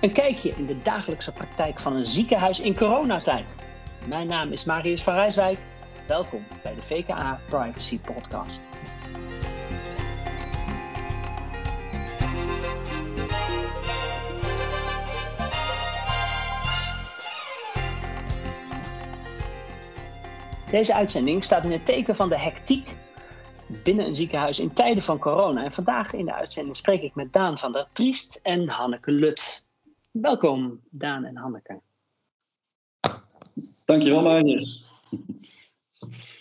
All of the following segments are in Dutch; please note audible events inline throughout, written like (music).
Een kijkje in de dagelijkse praktijk van een ziekenhuis in coronatijd. Mijn naam is Marius van Rijswijk. Welkom bij de VKA Privacy Podcast. Deze uitzending staat in het teken van de hectiek binnen een ziekenhuis in tijden van corona. En vandaag in de uitzending spreek ik met Daan van der Triest en Hanneke Lut. Welkom, Daan en Hanneke. Dankjewel, Marius.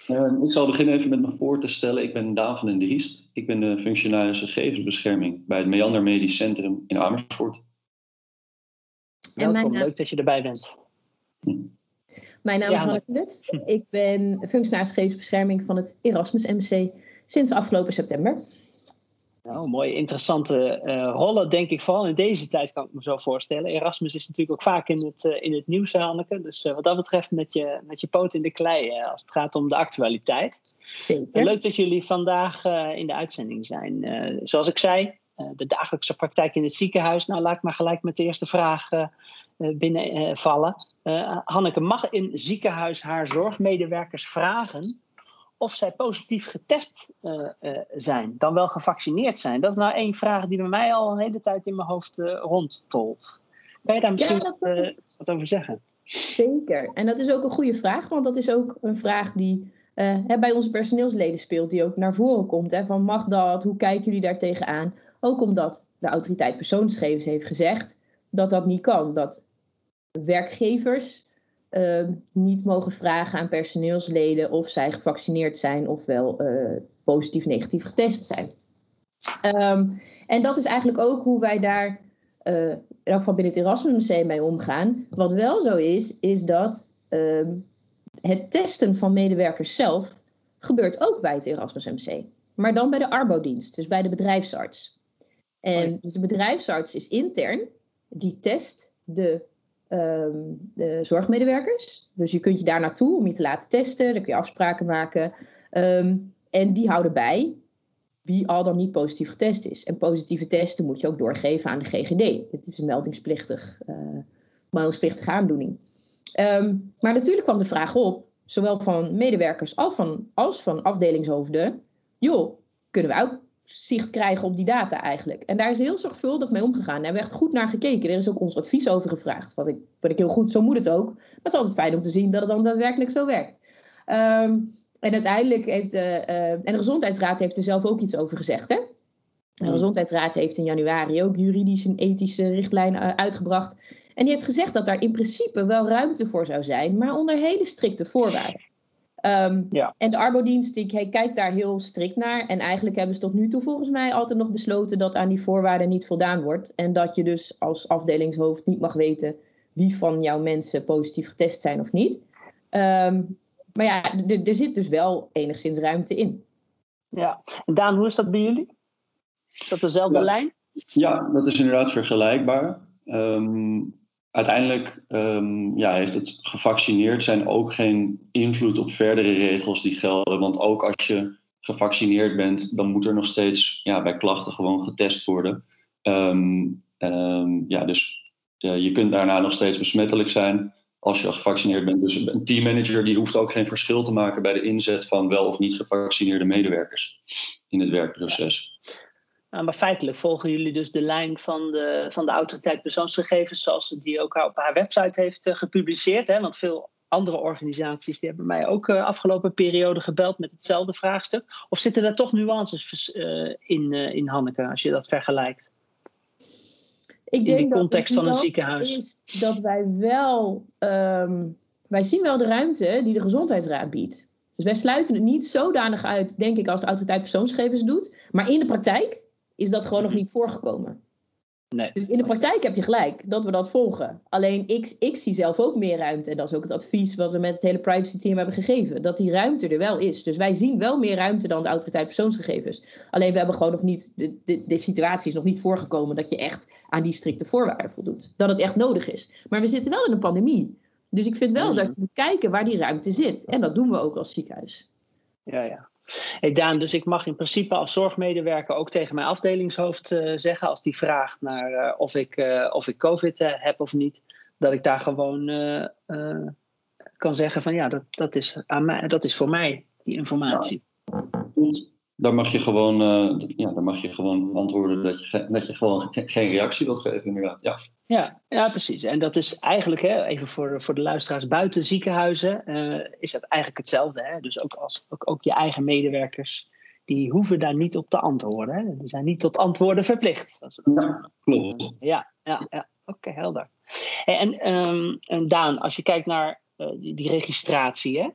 Uh, ik zal beginnen even met me voor te stellen. Ik ben Daan van den Driest. Ik ben de functionaris gegevensbescherming bij het Meander Medisch Centrum in Amersfoort. Welkom, leuk dat je erbij bent. Mijn naam is Hanneke Lut. Ik ben functionaris gegevensbescherming van het Erasmus MC sinds afgelopen september. Nou, mooie, interessante uh, rollen, denk ik. Vooral in deze tijd kan ik me zo voorstellen. Erasmus is natuurlijk ook vaak in het, uh, in het nieuws, Hanneke. Dus uh, wat dat betreft met je, met je poot in de klei als het gaat om de actualiteit. Zeker. leuk dat jullie vandaag in de uitzending zijn. zoals ik zei, de dagelijkse praktijk in het ziekenhuis. Nou, laat ik maar gelijk met de eerste vraag binnenvallen. Hanneke, mag een ziekenhuis haar zorgmedewerkers vragen of zij positief getest uh, uh, zijn, dan wel gevaccineerd zijn? Dat is nou één vraag die bij mij al een hele tijd in mijn hoofd uh, rondtolt. Kan je daar misschien ja, wat, wat, over zeggen? Zeker. En dat is ook een goede vraag, want dat is ook een vraag die bij onze personeelsleden speelt, die ook naar voren komt. Hè, van mag dat? Hoe kijken jullie daar tegenaan? Ook omdat de autoriteit persoonsgegevens heeft gezegd dat dat niet kan. Dat werkgevers uh, niet mogen vragen aan personeelsleden of zij gevaccineerd zijn ofwel uh, positief negatief getest zijn. Um, en dat is eigenlijk ook hoe wij daar, uh, in elk geval binnen het Erasmus Museum mee omgaan. Wat wel zo is, is dat um, het testen van medewerkers zelf gebeurt ook bij het Erasmus MC. Maar dan bij de arbodienst, dus bij de bedrijfsarts. En dus de bedrijfsarts is intern, die test de de zorgmedewerkers. Dus je kunt je daar naartoe om je te laten testen. Dan kun je afspraken maken. Um, en die houden bij wie al dan niet positief getest is. En positieve testen moet je ook doorgeven aan de GGD. Het is een meldingsplichtig, uh, meldingsplichtige aandoening. Um, maar natuurlijk kwam de vraag op, zowel van medewerkers als van, als van afdelingshoofden. Joh, kunnen we ook zicht krijgen op die data eigenlijk. En daar is heel zorgvuldig mee omgegaan. Daar werd goed naar gekeken. Er is ook ons advies over gevraagd. Wat ik, wat ik heel goed, zo moet het ook. Maar het is altijd fijn om te zien dat het dan daadwerkelijk zo werkt. Um, en uiteindelijk heeft de, uh, en de Gezondheidsraad heeft er zelf ook iets over gezegd. Hè? De Gezondheidsraad heeft in januari ook juridisch een ethische richtlijn uh, uitgebracht. En die heeft gezegd dat daar in principe wel ruimte voor zou zijn, maar onder hele strikte voorwaarden. Um, ja. En de arbodienst die kijkt daar heel strikt naar. En eigenlijk hebben ze tot nu toe volgens mij altijd nog besloten dat aan die voorwaarden niet voldaan wordt. En dat je dus als afdelingshoofd niet mag weten wie van jouw mensen positief getest zijn of niet. Um, maar ja, er zit dus wel enigszins ruimte in. Ja, en Daan, hoe is dat bij jullie? Is dat dezelfde ja. lijn? Ja, dat is inderdaad vergelijkbaar. Um, uiteindelijk um, ja, heeft het gevaccineerd zijn ook geen invloed op verdere regels die gelden. Want ook als je gevaccineerd bent, dan moet er nog steeds ja, bij klachten gewoon getest worden. Um, um, ja, dus je kunt daarna nog steeds besmettelijk zijn als je gevaccineerd bent. Dus een teammanager die hoeft ook geen verschil te maken bij de inzet van wel of niet gevaccineerde medewerkers in het werkproces. Nou, maar feitelijk volgen jullie dus de lijn van de, van de autoriteit persoonsgegevens, zoals ze die ook op haar website heeft uh, gepubliceerd. Hè? Want veel andere organisaties die hebben mij ook uh, afgelopen periode gebeld met hetzelfde vraagstuk. Of zitten daar toch nuances uh, in, in Hanneke, als je dat vergelijkt? Ik denk in de context dat van een ziekenhuis. Is dat wij wel, um, wij zien wel de ruimte die de gezondheidsraad biedt. Dus wij sluiten het niet zodanig uit, denk ik, als de autoriteit persoonsgegevens doet. Maar in de praktijk is dat gewoon nog niet voorgekomen. Nee. Dus in de praktijk heb je gelijk dat we dat volgen. Alleen ik, ik zie zelf ook meer ruimte. En dat is ook het advies wat we met het hele privacy team hebben gegeven. Dat die ruimte er wel is. Dus wij zien wel meer ruimte dan de autoriteit persoonsgegevens. Alleen we hebben gewoon nog niet, de, de, de situatie is nog niet voorgekomen dat je echt aan die strikte voorwaarden voldoet. Dat het echt nodig is. Maar we zitten wel in een pandemie. Dus ik vind wel mm. dat je moet kijken waar die ruimte zit. En dat doen we ook als ziekenhuis. Ja, ja. Daan, dus ik mag in principe als zorgmedewerker ook tegen mijn afdelingshoofd uh, zeggen, als die vraagt naar uh, of, ik, uh, of ik COVID heb of niet, dat ik daar gewoon kan zeggen van ja, dat, dat, is, aan mij, dat is voor mij, die informatie. Daar mag je gewoon, ja, daar mag je gewoon antwoorden dat je, dat je gewoon geen reactie wilt geven, inderdaad. Ja. Ja, ja, precies. En dat is eigenlijk, hè, even voor, voor de luisteraars buiten ziekenhuizen, uh, is dat eigenlijk hetzelfde. Hè? Dus ook, als, ook, ook je eigen medewerkers, die hoeven daar niet op te antwoorden. Hè? Die zijn niet tot antwoorden verplicht. Ja, klopt. Ja, ja, ja. oké, helder. En, um, en Daan, als je kijkt naar uh, die, die, registratie, hè?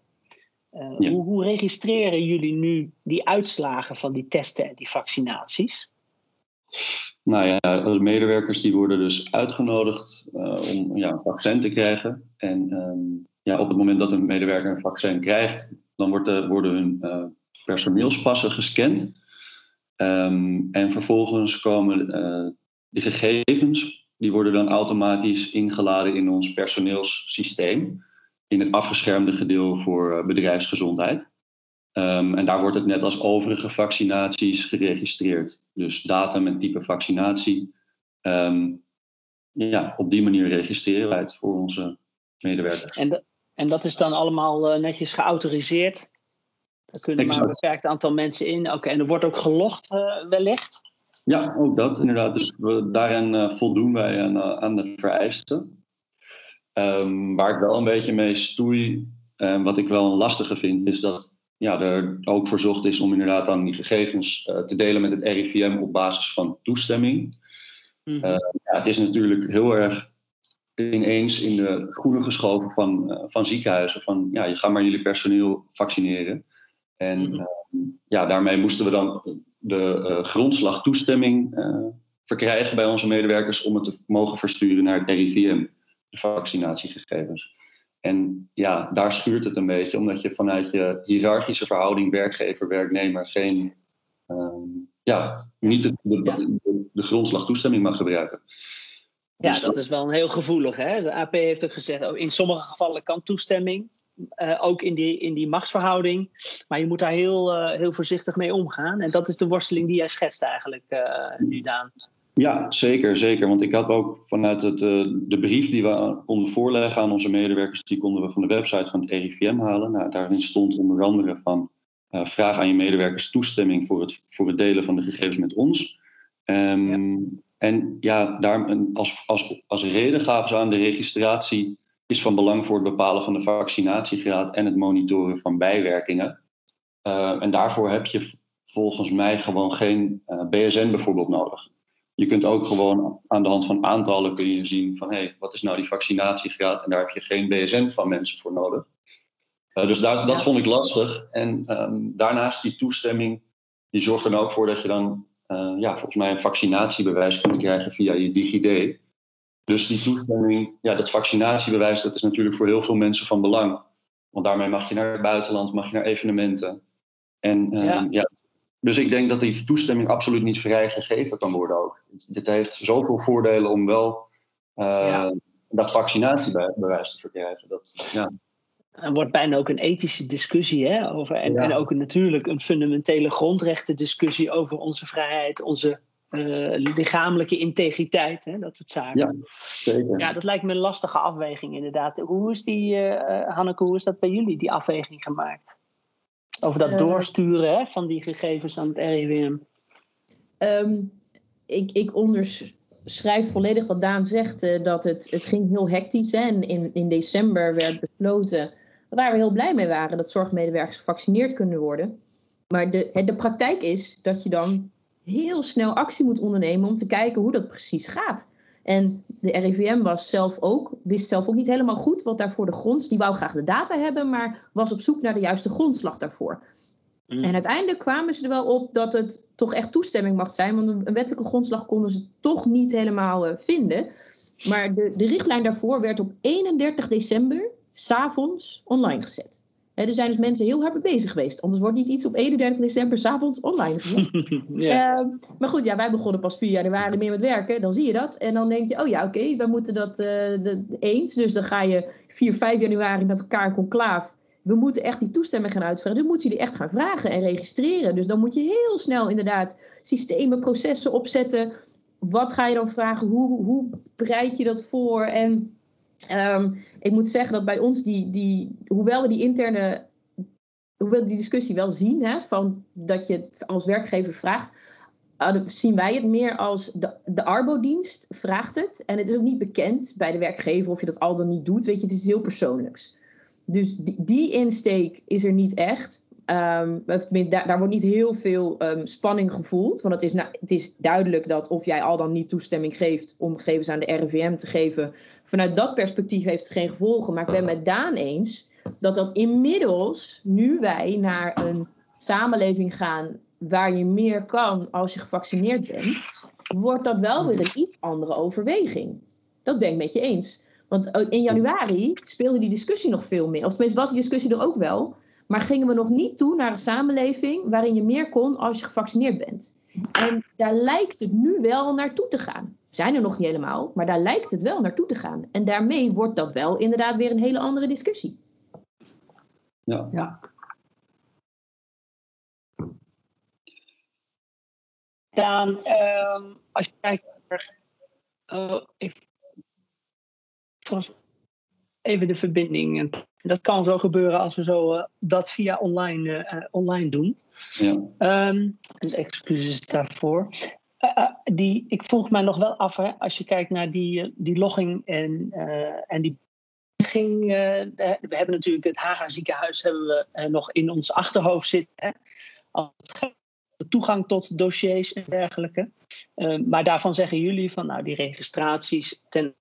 Uh, ja. hoe, hoe registreren jullie nu die uitslagen van die testen en die vaccinaties? Nou ja, de medewerkers die worden dus uitgenodigd uh, om ja, een vaccin te krijgen. En um, ja, op het moment dat een medewerker een vaccin krijgt, dan wordt de, worden hun uh, personeelspassen gescand. Um, en vervolgens komen de gegevens, die worden dan automatisch ingeladen in ons personeelssysteem. In het afgeschermde gedeelte voor bedrijfsgezondheid. Um, en daar wordt het net als overige vaccinaties geregistreerd. Dus datum en type vaccinatie. Um, ja, op die manier registreren wij het voor onze medewerkers. En, de, en dat is dan allemaal uh, netjes geautoriseerd? Er kunnen exact. maar een beperkt aantal mensen in. Oké, okay, en er wordt ook gelogd uh, wellicht? Ja, ook dat inderdaad. Dus we, daarin uh, voldoen wij aan, aan de vereisten. Um, waar ik wel een beetje mee stoei, en wat ik wel een lastige vind, is dat ja, er ook verzocht is om inderdaad dan die gegevens uh, te delen met het RIVM op basis van toestemming. Mm-hmm. Uh, ja, het is natuurlijk heel erg ineens in de schoenen geschoven van, uh, van ziekenhuizen. Van ja, je gaat maar jullie personeel vaccineren. En mm-hmm. ja, daarmee moesten we dan de grondslag toestemming verkrijgen bij onze medewerkers om het te mogen versturen naar het RIVM, de vaccinatiegegevens. En ja, daar schuurt het een beetje, omdat je vanuit je hiërarchische verhouding werkgever-werknemer geen, um, ja, niet de, de, de, de, grondslag toestemming mag gebruiken. Ja, dus dat is wel een heel gevoelig. Hè? De AP heeft ook gezegd, oh, in sommige gevallen kan toestemming, uh, ook in die, in die machtsverhouding. Maar je moet daar heel, uh, heel voorzichtig mee omgaan. En dat is de worsteling die jij schetst eigenlijk uh, nu, Daan. Ja, zeker, zeker. Want ik had ook vanuit het, uh, de brief die we konden voorleggen aan onze medewerkers, die konden we van de website van het RIVM halen. Nou, daarin stond onder andere van uh, vraag aan je medewerkers toestemming voor het, voor het delen van de gegevens met ons. Um, ja. En ja, daar, als, als, als reden gaven ze aan de registratie is van belang voor het bepalen van de vaccinatiegraad en het monitoren van bijwerkingen. Uh, en daarvoor heb je volgens mij gewoon geen BSN bijvoorbeeld nodig. Je kunt ook gewoon aan de hand van aantallen kun je zien van hé, hey, wat is nou die vaccinatiegraad? En daar heb je geen BSN van mensen voor nodig. Uh, dus daar, dat vond ik lastig. En um, daarnaast die toestemming, die zorgt er ook voor dat je dan uh, ja, volgens mij een vaccinatiebewijs kunt krijgen via je DigiD. Dus die toestemming, ja, dat vaccinatiebewijs, dat is natuurlijk voor heel veel mensen van belang. Want daarmee mag je naar het buitenland, mag je naar evenementen. En um, ja. ja dus ik denk dat die toestemming absoluut niet vrijgegeven kan worden ook. Dit heeft zoveel voordelen om wel uh, ja. dat vaccinatiebewijs te verkrijgen. Dat, ja. Er wordt bijna ook een ethische discussie hè, over. En, ja. en ook een, natuurlijk een fundamentele grondrechtendiscussie over onze vrijheid, onze uh, lichamelijke integriteit, hè, dat soort zaken. Ja, zeker. Ja, dat lijkt me een lastige afweging inderdaad. Hoe is die, uh, Hanneke, hoe is dat bij jullie, die afweging gemaakt? Over dat uh, doorsturen hè, van die gegevens aan het RIVM. Um, ik, ik onderschrijf volledig wat Daan zegt. Uh, dat het, het ging heel hectisch. Hè, en in, in december werd besloten, waar we heel blij mee waren, dat zorgmedewerkers gevaccineerd kunnen worden. Maar de, de praktijk is dat je dan heel snel actie moet ondernemen om te kijken hoe dat precies gaat. En de RIVM was zelf ook, wist zelf ook niet helemaal goed wat daarvoor de grond. Die wou graag de data hebben, maar was op zoek naar de juiste grondslag daarvoor. Mm. En uiteindelijk kwamen ze er wel op dat het toch echt toestemming mag zijn, want een wettelijke grondslag konden ze toch niet helemaal uh, vinden. Maar de, de richtlijn daarvoor werd op 31 december s'avonds online gezet er zijn dus mensen heel hard mee bezig geweest. Anders wordt niet iets op 31 december s'avonds online (laughs) ja. uh, maar goed, ja, wij begonnen pas 4 januari meer met werken. Dan zie je dat. En dan denk je, oh ja, oké, okay, we moeten dat uh, de, eens. Dus dan ga je 4, 5 januari met elkaar conclaaf. we moeten echt die toestemming gaan uitvragen. Dus moeten jullie echt gaan vragen en registreren. Dus dan moet je heel snel inderdaad systemen, processen opzetten. Wat ga je dan vragen? Hoe, hoe bereid je dat voor? En ehm, ik moet zeggen dat bij ons, die, die, hoewel we die interne, hoewel we die discussie wel zien, hè, van dat je als werkgever vraagt, zien wij het meer als de, de Arbo-dienst vraagt het. En het is ook niet bekend bij de werkgever of je dat al dan niet doet. Weet je, het is heel persoonlijks. Dus die, die insteek is er niet echt. Um, daar, daar, wordt niet heel veel um, spanning gevoeld. Want het is, het is duidelijk dat of jij al dan niet toestemming geeft om gegevens aan de RIVM te geven. Vanuit dat perspectief heeft het geen gevolgen. Maar ik ben met Daan eens dat dat inmiddels, nu wij naar een samenleving gaan waar je meer kan als je gevaccineerd bent, wordt dat wel weer een iets andere overweging. Dat ben ik met je eens. Want oh, in januari speelde die discussie nog veel meer. Of tenminste was die discussie er ook wel. Maar gingen we nog niet toe naar een samenleving waarin je meer kon als je gevaccineerd bent. En daar lijkt het nu wel naartoe te gaan. We zijn er nog niet helemaal, maar daar lijkt het wel naartoe te gaan. En daarmee wordt dat wel inderdaad weer een hele andere discussie. Ja. ja. Dan, ehm, als je kijkt naar. Uh, ik, even de verbinding. Dat kan zo gebeuren als we zo uh, dat via online, uh, online doen. Ja. Um, excuses daarvoor. die, ik vroeg mij nog wel af, hè, als je kijkt naar die, die logging en, en die ging. we hebben natuurlijk het Haga ziekenhuis hebben we nog in ons achterhoofd zitten. Hè, als toegang tot dossiers en dergelijke. Uh, maar daarvan zeggen jullie van nou, die registraties ten,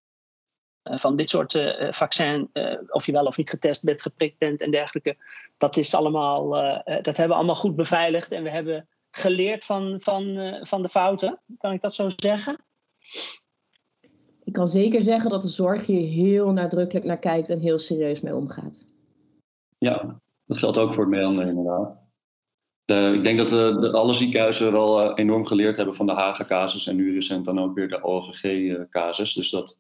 van dit soort uh, vaccin, of je wel of niet getest bent, geprikt bent en dergelijke, dat is allemaal, dat hebben we allemaal goed beveiligd en we hebben geleerd van, van, van de fouten. Kan ik dat zo zeggen? Ik kan zeker zeggen dat de zorg hier heel nadrukkelijk naar kijkt en heel serieus mee omgaat. Ja, dat geldt ook voor het mailen inderdaad ik denk dat de, de, alle ziekenhuizen wel uh, enorm geleerd hebben van de Haga-casus en nu recent dan ook weer de OGG-casus. Dus dat,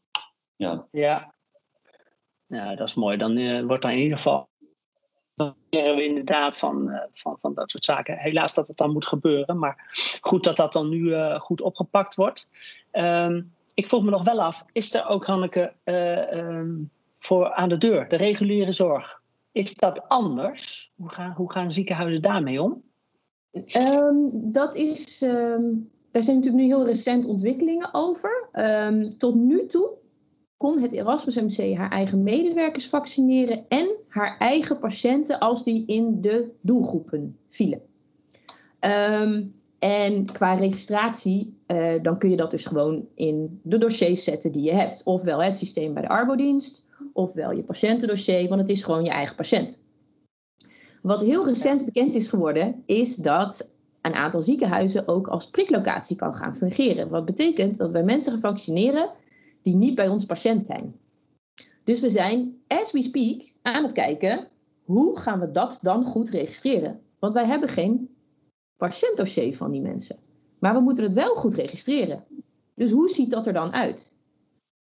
ja. Ja. ja, dat is mooi. Dan uh, wordt dan in ieder geval. Dan leren we inderdaad van, uh, van, van dat soort zaken. Helaas dat het dan moet gebeuren, maar goed dat dat dan nu goed opgepakt wordt. Um, ik vroeg me nog wel af, is er ook, Hanneke, um, voor aan de deur, de reguliere zorg, is dat anders? Hoe gaan, hoe gaan ziekenhuizen daarmee om? Um, dat is, um, daar zijn natuurlijk nu heel recent ontwikkelingen over. Um, tot nu toe kon het Erasmus MC haar eigen medewerkers vaccineren en haar eigen patiënten als die in de doelgroepen vielen. en qua registratie, uh, dan kun je dat dus gewoon in de dossiers zetten die je hebt. Ofwel het systeem bij de arbodienst, ofwel je patiëntendossier, want het is gewoon je eigen patiënt. Wat heel recent bekend is geworden, is dat een aantal ziekenhuizen ook als priklocatie kan gaan fungeren. Wat betekent dat wij mensen gaan vaccineren die niet bij ons patiënt zijn. Dus we zijn, as we speak, aan het kijken hoe gaan we dat dan goed registreren. Want wij hebben geen patiëntdossier van die mensen. Maar we moeten het wel goed registreren. Dus hoe ziet dat er dan uit?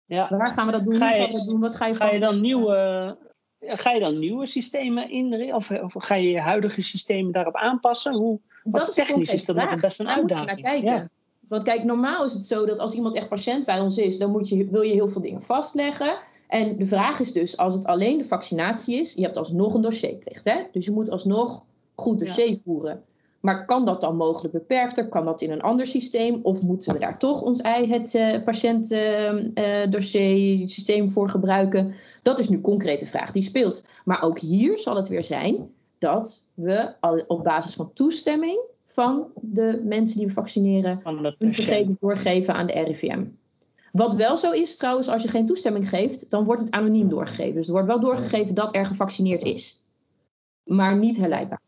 Ja. Waar gaan we dat doen? Ga je, doen? Wat ga je, ga je dan nieuwe, Ga je dan nieuwe systemen in of, of ga je je huidige systemen daarop aanpassen? Hoe, dat is technisch is dat nog best een uitdaging. Naar kijken. Ja. Want kijk, normaal is het zo dat als iemand echt patiënt bij ons is, dan moet je, wil je heel veel dingen vastleggen. En de vraag is dus, als het alleen de vaccinatie is, je hebt alsnog een dossierplicht. Hè? Dus je moet alsnog goed dossier voeren. Maar kan dat dan mogelijk beperkter? Kan dat in een ander systeem? Of moeten we daar toch ons eigen het uh, patiëntdossier uh, systeem voor gebruiken? Dat is nu een concrete vraag die speelt. Maar ook hier zal het weer zijn dat we al op basis van toestemming van de mensen die we vaccineren hun gegevens doorgeven aan de RIVM. Wat wel zo is trouwens, als je geen toestemming geeft, dan wordt het anoniem doorgegeven. Dus er wordt wel doorgegeven dat er gevaccineerd is. Maar niet herleidbaar.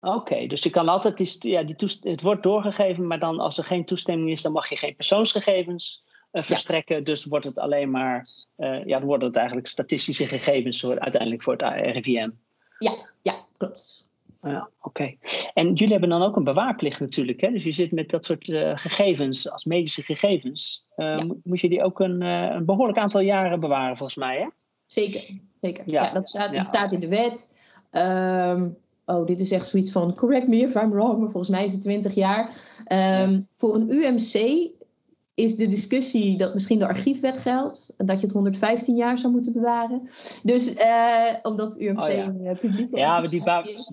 Oké, dus je kan altijd, die, ja, die het wordt doorgegeven, maar dan als er geen toestemming is, dan mag je geen persoonsgegevens uh, verstrekken. Dus wordt het alleen maar, uh, ja, dan worden het eigenlijk statistische gegevens voor, uiteindelijk voor het RIVM. Ja, ja, klopt. Ja, oké. En jullie hebben dan ook een bewaarplicht natuurlijk, hè? Dus je zit met dat soort uh, gegevens, als medische gegevens. Ja. Moet je die ook een, een, behoorlijk aantal jaren bewaren, volgens mij, hè? Zeker, zeker. Ja, ja dat, staat, dat staat in de wet. ehm, oh, dit is echt zoiets van, correct me if I'm wrong, maar volgens mij is het 20 jaar. Ehm, voor een UMC is de discussie dat misschien de archiefwet geldt. En dat je het 115 jaar zou moeten bewaren. Dus uh, omdat UMC oh, ja. een uh, publiek Ja, maar die,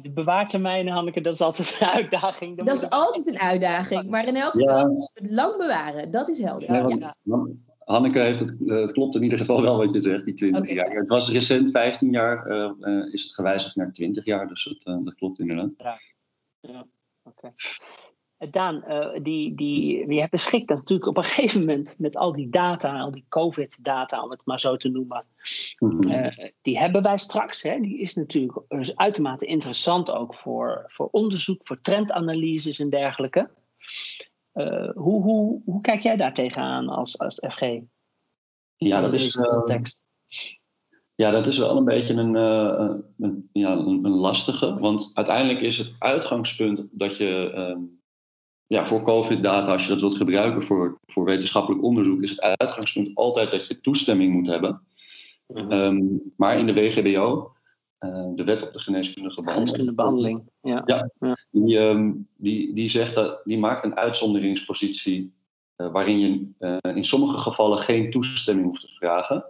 die bewaartermijnen, Hanneke, dat is altijd een uitdaging. dat is altijd een uitdaging. Maar in elk geval ja. het lang bewaren. Dat is helder. Ja, want, Hanneke heeft het, uh, het klopt in ieder geval wel wat je zegt, die 20 okay. jaar. Het was recent 15 jaar, is het gewijzigd naar 20 jaar. Dus het, dat klopt inderdaad. Ja, ja. oké. Daan, uh, die, die, je beschikt dat natuurlijk op een (laughs) gegeven moment met al die data, al die COVID-data, om het maar zo te noemen, mm-hmm. uh, die hebben wij straks. Hè, die is natuurlijk is uitermate interessant ook voor, voor onderzoek, voor trendanalyses en dergelijke. Uh, hoe, hoe, hoe kijk jij daar tegenaan als, als FG? Ja, dat is. Context? Ja, dat is wel een beetje een, een ja, een, een, lastige. Want uiteindelijk is het uitgangspunt dat je ehm, ja, voor COVID-data, als je dat wilt gebruiken voor, voor wetenschappelijk onderzoek, is het uitgangspunt altijd dat je toestemming moet hebben. Mhm. Ehm, maar in de WGBO, uh, de wet op de geneeskundige behandeling, behandeling ja. ja, Die, um, die, die, zegt dat, die maakt een uitzonderingspositie uh, waarin je uh, in sommige gevallen geen toestemming hoeft te vragen.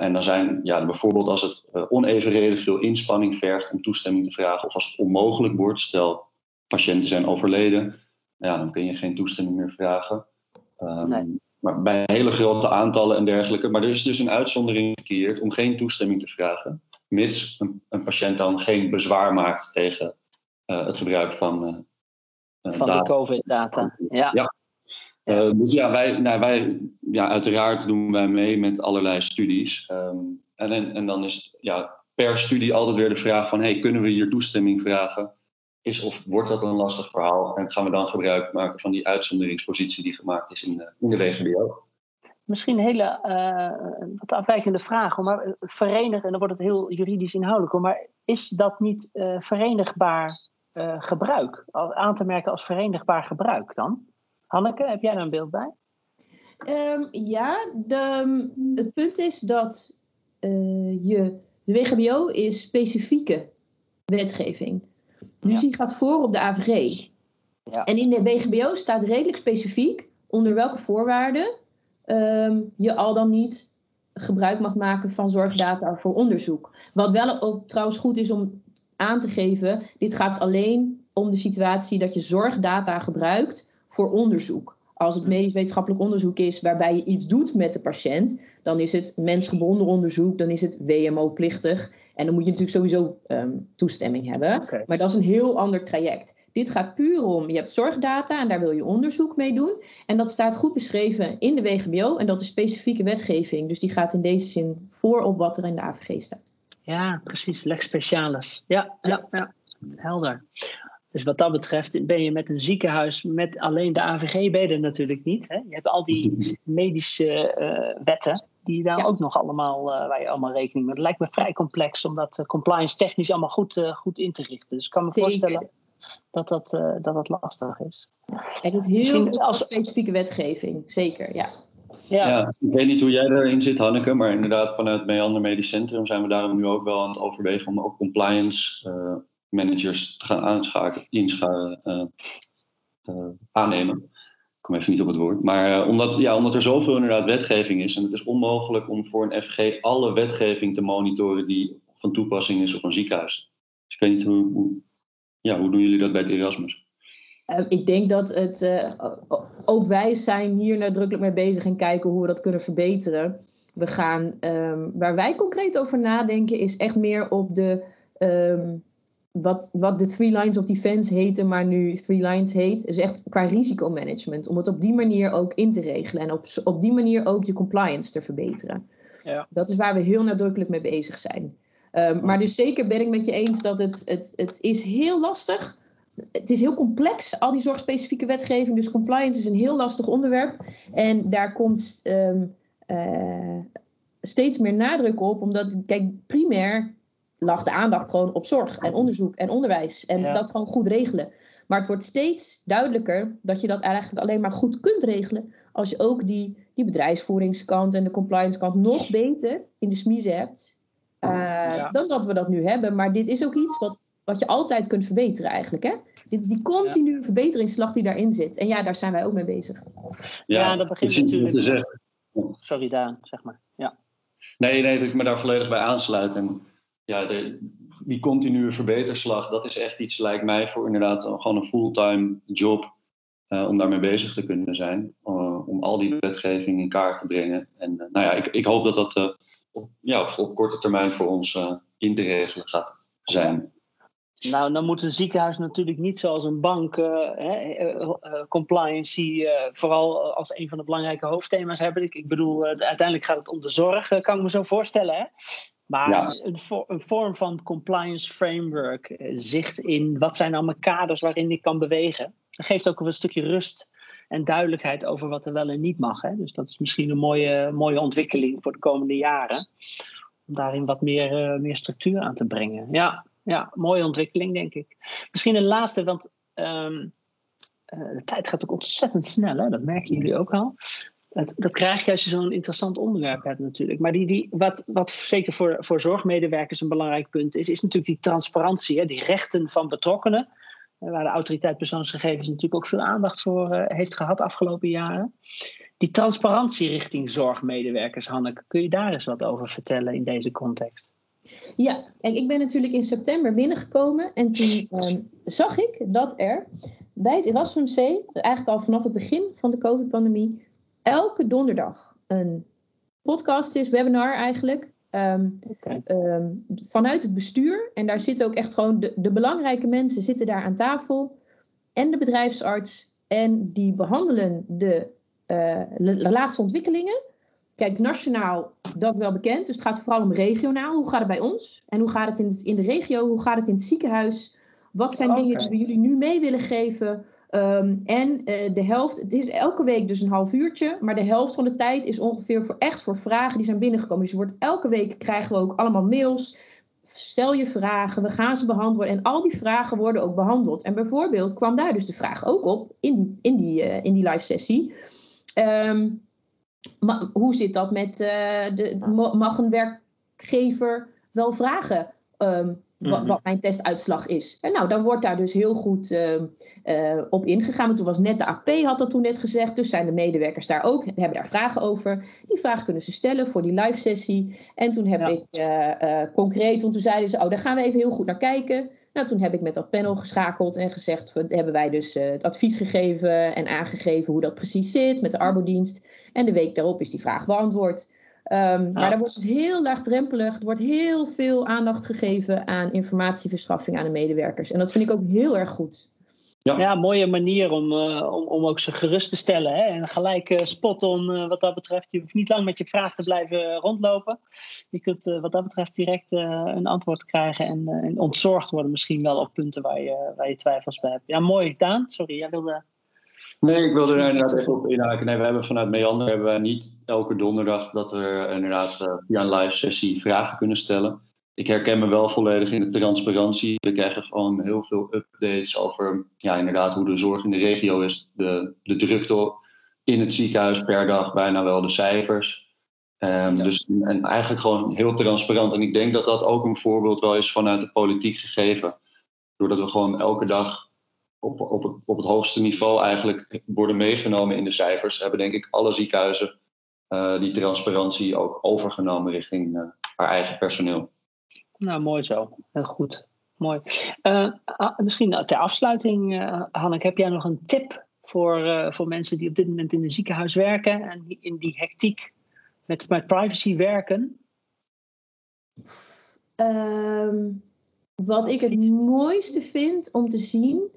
en dan zijn ja, bijvoorbeeld als het onevenredig veel inspanning vergt om toestemming te vragen, of als het onmogelijk wordt, stel patiënten zijn overleden, ja, dan kun je geen toestemming meer vragen. Um, Maar bij hele grote aantallen en dergelijke. Maar er is dus een uitzondering gecreëerd om geen toestemming te vragen, mits een, een patiënt dan geen bezwaar maakt tegen uh, het gebruik van. Uh, van data. de COVID-data. Ja. ja. Uh, dus ja, wij, nou, wij, ja, uiteraard doen wij mee met allerlei studies. Um, en, en, en dan is ja, per studie altijd weer de vraag van, hey, kunnen we hier toestemming vragen? Is of wordt dat een lastig verhaal en gaan we dan gebruik maken van die uitzonderingspositie die gemaakt is in de, in de WGBO? Misschien een hele uh, wat afwijkende vraag, maar verenigen, en dan wordt het heel juridisch inhoudelijk, maar is dat niet uh, verenigbaar uh, gebruik, aan te merken als verenigbaar gebruik dan? Hanneke, heb jij daar een beeld bij? Um, ja, de, het punt is dat je, de WGBO is specifieke wetgeving. Dus die gaat voor op de AVG. Ja. En in de WGBO staat redelijk specifiek onder welke voorwaarden um, je al dan niet gebruik mag maken van zorgdata voor onderzoek. Wat wel ook trouwens goed is om aan te geven, dit gaat alleen om de situatie dat je zorgdata gebruikt voor onderzoek. Als het medisch wetenschappelijk onderzoek is waarbij je iets doet met de patiënt, dan is het mensgebonden onderzoek, dan is het WMO-plichtig. En dan moet je natuurlijk sowieso um, toestemming hebben. Okay. Maar dat is een heel ander traject. Dit gaat puur om, je hebt zorgdata en daar wil je onderzoek mee doen. En dat staat goed beschreven in de WGBO en dat is specifieke wetgeving. Dus die gaat in deze zin voor op wat er in de AVG staat. Ja, precies. Lex specialis. Ja, ja, ja. helder. Dus wat dat betreft ben je met een ziekenhuis met alleen de AVG ben je er natuurlijk niet. Hè? Je hebt al die medische uh, wetten die daar ook nog allemaal, uh, waar je allemaal rekening mee. Het lijkt me vrij complex om dat uh, compliance technisch allemaal goed, goed in te richten. Dus ik kan me Zeker. voorstellen dat dat, dat dat lastig is. En het is heel als... specifieke wetgeving, zeker, ja. Ja. ja. ik weet niet hoe jij erin zit, Hanneke, maar inderdaad vanuit Meander Medisch Centrum zijn we daarom nu ook wel aan het overwegen om ook compliance managers te gaan aanschakelen, inschakelen, uh, uh, aannemen. Kom even niet op het woord. Maar uh, omdat, ja, omdat er zoveel inderdaad wetgeving is en het is onmogelijk om voor een FG alle wetgeving te monitoren die van toepassing is op een ziekenhuis. Dus ik weet niet hoe, ja, hoe doen jullie dat bij het Erasmus? ik denk dat het, ook wij zijn hier nadrukkelijk mee bezig en kijken hoe we dat kunnen verbeteren. We gaan, um, waar wij concreet over nadenken, is echt meer op de um, wat, wat de Three Lines of Defense heette, maar nu Three Lines heet, is echt qua risicomanagement. Om het op die manier ook in te regelen en op, op die manier ook je compliance te verbeteren. Ja. Dat is waar we heel nadrukkelijk mee bezig zijn. Um, maar dus zeker ben ik met je eens dat het, het, het is heel lastig. Het is heel complex, al die zorgspecifieke wetgeving. Dus compliance is een heel lastig onderwerp. En daar komt um, uh, steeds meer nadruk op, omdat, kijk, primair lag de aandacht gewoon op zorg en onderzoek en onderwijs. En dat gewoon goed regelen. Maar het wordt steeds duidelijker dat je dat eigenlijk alleen maar goed kunt regelen als je ook die, die bedrijfsvoeringskant en de compliance kant nog beter in de smiezen hebt. uh, dan dat we dat nu hebben. Maar dit is ook iets wat, wat je altijd kunt verbeteren eigenlijk. Hè? Dit is die continue verbeteringsslag die daarin zit. En ja, daar zijn wij ook mee bezig. Ja, ja dat begint natuurlijk. Sorry, Daan, zeg maar. Ja. Nee, nee, dat ik me daar volledig bij aansluit. En ja, de, die continue verbeterslag, dat is echt iets, lijkt mij, voor inderdaad gewoon een fulltime job. Uh, om daarmee bezig te kunnen zijn. Uh, om al die wetgeving in kaart te brengen. En uh, nou ja, ik, ik hoop dat dat op, ja, op, korte termijn voor ons in te regelen gaat zijn. Nou, dan moet een ziekenhuis natuurlijk niet zoals een bank compliancy vooral als een van de belangrijke hoofdthema's hebben. Ik, ik bedoel, uiteindelijk gaat het om de zorg, kan ik me zo voorstellen. Hè? Maar een, een, vorm van compliance framework, eh, zicht in wat zijn allemaal kaders waarin ik kan bewegen. Dat geeft ook een stukje rust en duidelijkheid over wat er wel en niet mag. Hè. Dus dat is misschien een mooie, mooie ontwikkeling voor de komende jaren. Om daarin wat meer, uh, meer structuur aan te brengen. Ja, ja, mooie ontwikkeling, denk ik. Misschien een laatste, want um, uh, de tijd gaat ook ontzettend snel. Hè? Dat merken jullie ook al. Dat, dat krijg je als je zo'n interessant onderwerp hebt natuurlijk. Maar die, die, wat, wat zeker voor, voor zorgmedewerkers een belangrijk punt is, is natuurlijk die transparantie, hè, die rechten van betrokkenen. Eh, waar de autoriteit persoonsgegevens natuurlijk ook veel aandacht voor uh, heeft gehad afgelopen jaren. Die transparantie richting zorgmedewerkers, Hanneke, kun je daar eens wat over vertellen in deze context? Ja, en ik ben natuurlijk in september binnengekomen en toen ehm, zag ik dat er bij het Erasmus C, eigenlijk al vanaf het begin van de COVID-pandemie, elke donderdag een podcast is, webinar eigenlijk. Ehm, ehm, vanuit het bestuur. En daar zitten ook echt gewoon de, de belangrijke mensen zitten daar aan tafel. En de bedrijfsarts. En die behandelen de, uh, de laatste ontwikkelingen. Kijk, nationaal, dat wel bekend. Dus het gaat vooral om regionaal. Hoe gaat het bij ons? En hoe gaat het in, in de regio? Hoe gaat het in het ziekenhuis? Wat zijn dingen die we jullie nu mee willen geven? Um, en uh, de helft, het is elke week dus een half uurtje, maar de helft van de tijd is ongeveer voor echt voor vragen die zijn binnengekomen. Dus je wordt, elke week krijgen we ook allemaal mails. Stel je vragen, we gaan ze behandelen. En al die vragen worden ook behandeld. En bijvoorbeeld kwam daar dus de vraag ook op in die, in die, uh, in die live sessie. Um, maar hoe zit dat met uh, de, mag een werkgever wel vragen? Um, wat, wat, mijn testuitslag is. En nou, dan wordt daar dus heel goed uh, op ingegaan. Want toen was net de AP, had dat toen net gezegd. Dus zijn de medewerkers daar ook, hebben daar vragen over. Die vragen kunnen ze stellen voor die live sessie. En toen heb ik uh, concreet, want toen zeiden ze, oh, daar gaan we even heel goed naar kijken. Nou, toen heb ik met dat panel geschakeld en gezegd, hebben wij dus het advies gegeven en aangegeven hoe dat precies zit met de arbodienst. En de week daarop is die vraag beantwoord. Um, Maar daar wordt dus heel laagdrempelig, er wordt heel veel aandacht gegeven aan informatieverschaffing aan de medewerkers. En dat vind ik ook heel erg goed. Ja, ja mooie manier om, uh, om, om ook ze gerust te stellen. Hè? En gelijk uh, spot on uh, wat dat betreft. Je hoeft niet lang met je vraag te blijven rondlopen. Je kunt wat dat betreft direct een antwoord krijgen en, en, ontzorgd worden misschien wel op punten waar je, waar je twijfels bij hebt. Ja, mooi. Daan, sorry, jij wilde... Nee, ik wilde er inderdaad even op inhaken. Nee, we hebben vanuit Meander hebben wij niet elke donderdag dat we inderdaad uh, via een live sessie vragen kunnen stellen. Ik herken me wel volledig in de transparantie. We krijgen gewoon heel veel updates over ja, inderdaad hoe de zorg in de regio is. De, de drukte in het ziekenhuis per dag, bijna wel de cijfers. Um, dus, en eigenlijk gewoon heel transparant. En ik denk dat dat ook een voorbeeld wel is vanuit de politiek gegeven. Doordat we gewoon elke dag op, op, het, op het hoogste niveau eigenlijk worden meegenomen in de cijfers, hebben denk ik alle ziekenhuizen uh, die transparantie ook overgenomen richting uh, haar eigen personeel. Nou, mooi zo. Heel goed. Mooi. Uh, misschien ter afsluiting, Hanneke, heb jij nog een tip voor, voor mensen die op dit moment in een ziekenhuis werken en die in die hectiek met, met privacy werken? Um, wat ik het mooiste vind om te zien,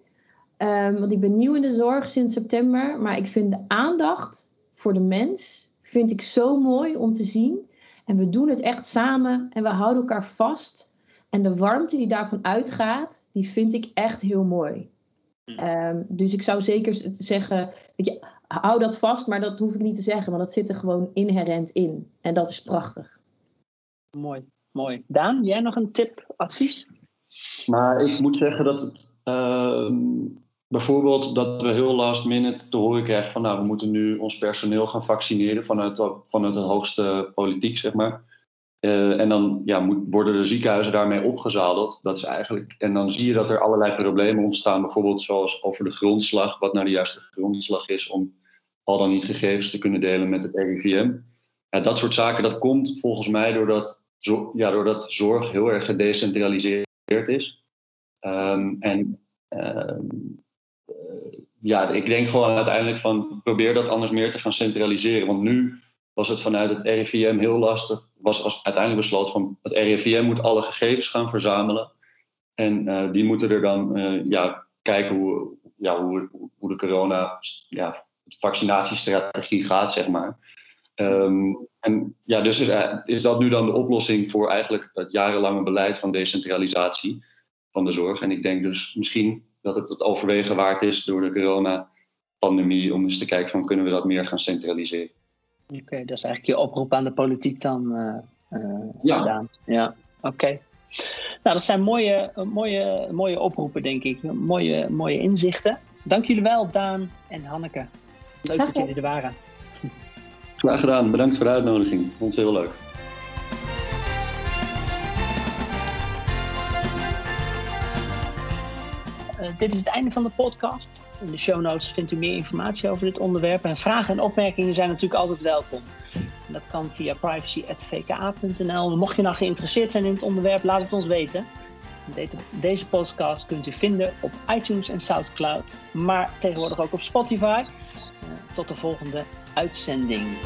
Um, want ik ben nieuw in de zorg sinds september. Maar ik vind de aandacht voor de mens vind ik zo mooi om te zien. En we doen het echt samen en we houden elkaar vast. En de warmte die daarvan uitgaat, die vind ik echt heel mooi. Um, dus ik zou zeker zeggen, weet je, hou dat vast, maar dat hoef ik niet te zeggen, want dat zit er gewoon inherent in. En dat is prachtig. Mooi, mooi. Daan, jij nog een tip, advies? Maar ik moet zeggen dat het. Uh, Bijvoorbeeld dat we heel last minute te horen krijgen van nou, we moeten nu ons personeel gaan vaccineren vanuit, vanuit het hoogste politiek, zeg maar. Eh, en dan ja, moet, worden de ziekenhuizen daarmee opgezadeld. Dat is eigenlijk, en dan zie je dat er allerlei problemen ontstaan, bijvoorbeeld zoals over de grondslag, wat nou de juiste grondslag is om al dan niet gegevens te kunnen delen met het RIVM. Ja, dat soort zaken, dat komt volgens mij doordat, ja, doordat zorg heel erg gedecentraliseerd is. Um, en uh, ja, ik denk gewoon uiteindelijk van probeer dat anders meer te gaan centraliseren. Want nu was het vanuit het RIVM heel lastig. Was, uiteindelijk besloten van het RIVM moet alle gegevens gaan verzamelen. En uh, die moeten er dan uh, ja, kijken hoe, ja, hoe, hoe de corona ja, vaccinatiestrategie gaat, zeg maar. Um, en ja, dus is, is dat nu dan de oplossing voor eigenlijk het jarenlange beleid van decentralisatie van de zorg? En ik denk dus misschien dat het het overwegen waard is door de coronapandemie om eens te kijken van kunnen we dat meer gaan centraliseren. Oké, dat is eigenlijk je oproep aan de politiek dan uh, ja. gedaan. Ja, oké. Nou, dat zijn mooie, mooie, mooie oproepen, denk ik. Mooie, mooie inzichten. Dank jullie wel, Daan en Hanneke. Leuk dat jullie er waren. Graag gedaan. Bedankt voor de uitnodiging. Vond het heel leuk. Dit is het einde van de podcast. In de show notes vindt u meer informatie over dit onderwerp. En vragen en opmerkingen zijn natuurlijk altijd welkom. Dat kan via privacy.vka.nl. Mocht je nou geïnteresseerd zijn in het onderwerp, laat het ons weten. Deze podcast kunt u vinden op iTunes en Soundcloud, maar tegenwoordig ook op Spotify. Uh, tot de volgende uitzending.